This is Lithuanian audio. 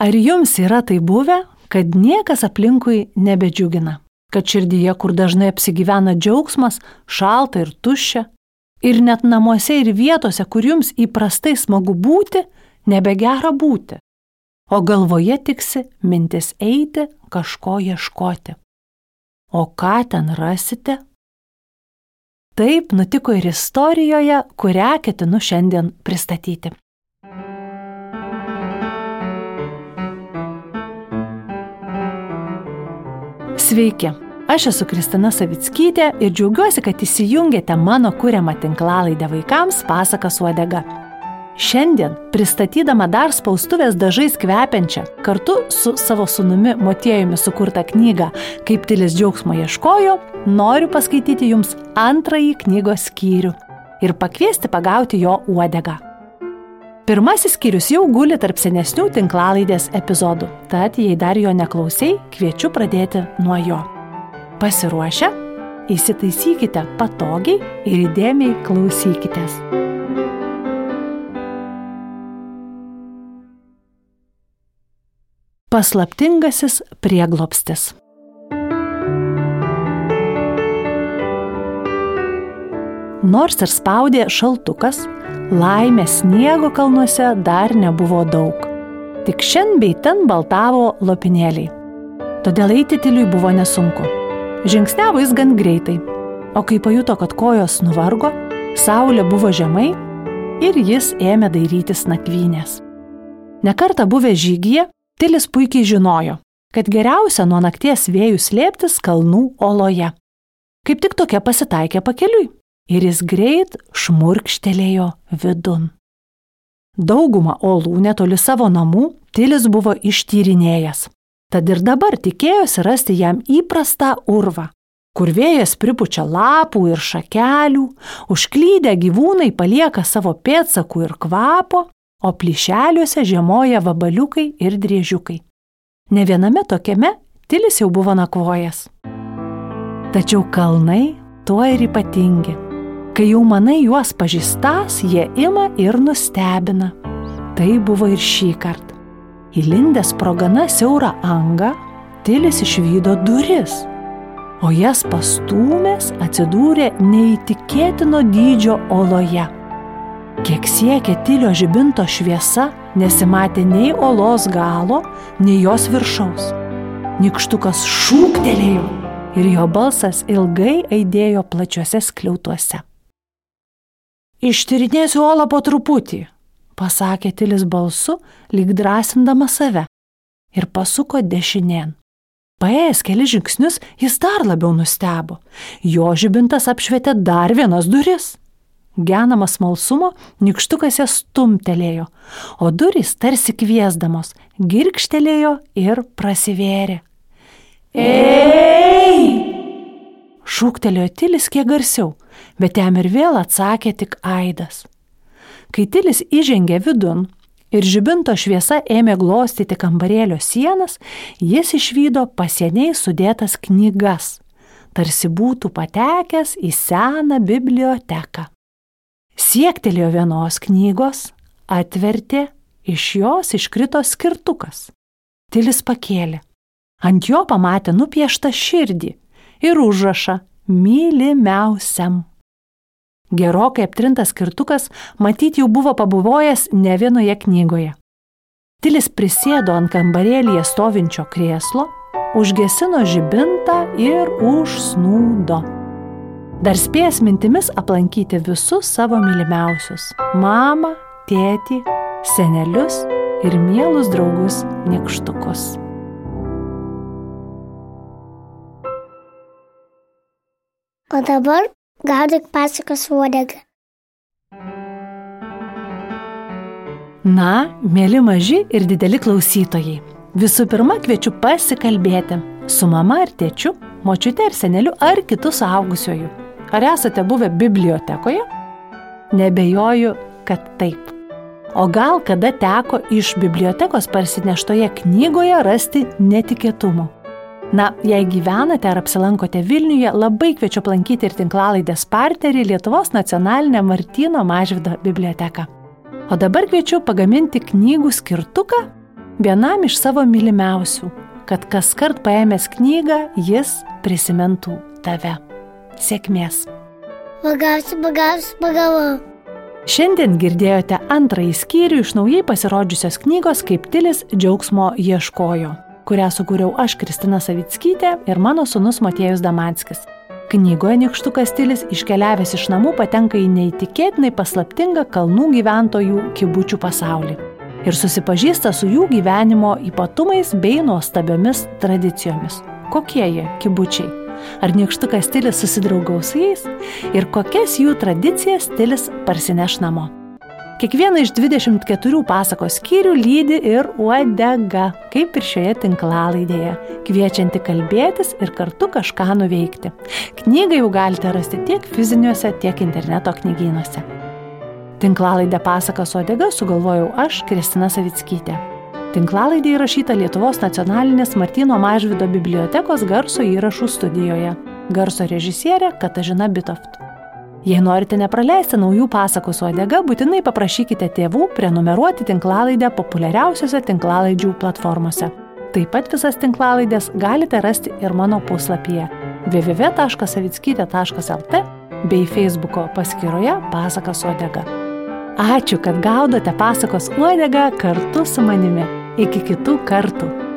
Ar jums yra tai buvę, kad niekas aplinkui nebedžiugina? Kad širdyje, kur dažnai apsigyvena džiaugsmas, šalta ir tuščia? Ir net namuose ir vietose, kur jums įprastai smagu būti, nebegera būti. O galvoje tiksi mintis eiti, kažko ieškoti. O ką ten rasite? Taip nutiko ir istorijoje, kurią ketinu šiandien pristatyti. Sveiki, aš esu Kristina Savickytė ir džiaugiuosi, kad įsijungėte mano kūriamą tinklalaidę vaikams pasakas uodega. Šiandien, pristatydama dar spaustuvės dažais kvepiančią, kartu su savo sunumi Motiejumi sukurtą knygą Kaip tilis džiaugsmo ieškojo, noriu paskaityti jums antrąjį knygos skyrių ir pakviesti pagauti jo uodegą. Pirmasis skyrius jau guli tarp senesnių tinklalaidės epizodų, tad jei dar jo neklausiai, kviečiu pradėti nuo jo. Pasiruošę, įsitaisykite patogiai ir įdėmiai klausykitės. Paslaptingasis prieglopstis. Nors ir spaudė šaltukas, laimės sniego kalnuose dar nebuvo daug. Tik šiandien bei ten baltavo lopinėliai. Todėl eiti tiliui buvo nesunku. Žingsniavo jis gan greitai, o kai pajuto, kad kojos nuvargo, saulė buvo žemai ir jis ėmė dairytis nakvynės. Nekarta buvę žygyje, Tilis puikiai žinojo, kad geriausia nuo nakties vėjų slėptis kalnų oloje. Kaip tik tokia pasitaikė pakeliui ir jis greit šmurkštelėjo vidun. Daugumą olų netoli savo namų Tilis buvo ištyrinėjęs. Tad ir dabar tikėjosi rasti jam įprastą urvą, kur vėjas pripučia lapų ir šakelių, užklydę gyvūnai palieka savo pėdsakų ir kvapo, o plyšeliuose žiemoja vabaliukai ir driežiukai. Ne viename tokiame Tilis jau buvo nakvojęs. Tačiau kalnai tuo ir ypatingi. Kai jau manai juos pažįstas, jie ima ir nustebina. Tai buvo ir šį kartą. Įlindęs pro gana siaurą angą, Tilis išvydo duris, o jas pastūmęs atsidūrė neįtikėtino dydžio oloje. Kiek siekė tilio žibinto šviesa, nesimatė nei olos galo, nei jos viršaus. Nikštukas šūktelėjo ir jo balsas ilgai aidėjo plačiuose skliautuose. Ištyrinėsiu olą po truputį, pasakė Tilis balsu, lyg drąsindama save, ir pasuko dešinėn. Paėjęs keli žingsnius, jis dar labiau nustebo. Jo žibintas apšvietė dar vienas duris. Genamas smalsumo, nikštukas jas stumtelėjo, o durys tarsi kviesdamos girkštelėjo ir prasivėrė. Ei! Šūktelėjo Tilis kiek garsiau, bet jam ir vėl atsakė tik Aidas. Kai Tilis įžengė vidun ir žibinto šviesa ėmė glostyti kambarėlio sienas, jis išvydo pasieniai sudėtas knygas, tarsi būtų patekęs į seną biblioteką. Siektelėjo vienos knygos, atvertė, iš jos iškrito skirtukas. Tilis pakėlė. Ant jo pamatė nupieštą širdį ir užrašą mylimiausiam. Gerokai aptrintas skirtukas matyti jau buvo pabuvojęs ne vienoje knygoje. Tilis prisėdo ant kambarėlėje stovinčio krėslo, užgesino žibintą ir užsnūdo. Dar spėjęs mintimis aplankyti visus savo mylimiausius - mamą, tėtį, senelius ir mielus draugus nikštukus. O dabar gaudyk pasakas uodegą. Na, mėly maži ir dideli klausytojai. Visų pirma, kviečiu pasikalbėti su mama ar tėčiu, močiute ar seneliu ar kitu suaugusiuoju Ar esate buvę bibliotekoje? Nebejoju, kad taip. O gal kada teko iš bibliotekos parsineštoje knygoje rasti netikėtumų? Na, jei gyvenate ar apsilankote Vilniuje, labai kviečiu aplankyti ir tinklalaidės partnerį Lietuvos nacionalinę Martino Mažvido biblioteką. O dabar kviečiu pagaminti knygų skirtuką vienam iš savo mylimiausių, kad kas kart paėmęs knygą jis prisimintų tave. Sėkmės. Pagausiu, pagausiu, pagavau. Šiandien girdėjote antrąjį skyrių iš naujai pasirodžiusios knygos Kaip Tilis džiaugsmo ieškojo, kurią sukūriau aš Kristina Savickytė ir mano sunus Matėjus Damanskis. Knygoje Nikštukas Tilis iškeliavęs iš namų patenka į neįtikėtinai paslaptingą kalnų gyventojų kibučių pasaulį ir susipažįsta su jų gyvenimo ypatumais bei nuostabiomis tradicijomis. Kokie jie kibučiai? Ar niekštukas stilius susidraugaus su jais ir kokias jų tradicijas stilius parsineš namo. Kiekvieną iš 24 pasakos skyrių lydi ir uodega, kaip ir šioje tinklalaidėje, kviečianti kalbėtis ir kartu kažką nuveikti. Knygą jau galite rasti tiek fiziniuose, tiek interneto knygynuose. Tinklalaidę pasakas uodega sugalvojau aš, Kristina Savickytė. Tinklalaidė įrašyta Lietuvos nacionalinės Martino Mažvido bibliotekos garso įrašų studijoje. Garso režisierė Katažina Bitoft. Jei norite nepraleisti naujų pasakų su odega, būtinai paprašykite tėvų prenumeruoti tinklalaidę populiariausiose tinklalaidžių platformose. Taip pat visas tinklalaidės galite rasti ir mano puslapyje www.savitskytė.lt bei Facebook'o paskyroje Pasakas Odega. Ačiū, kad gaudote pasakos uodegą kartu su manimi. Iki kitų kartų.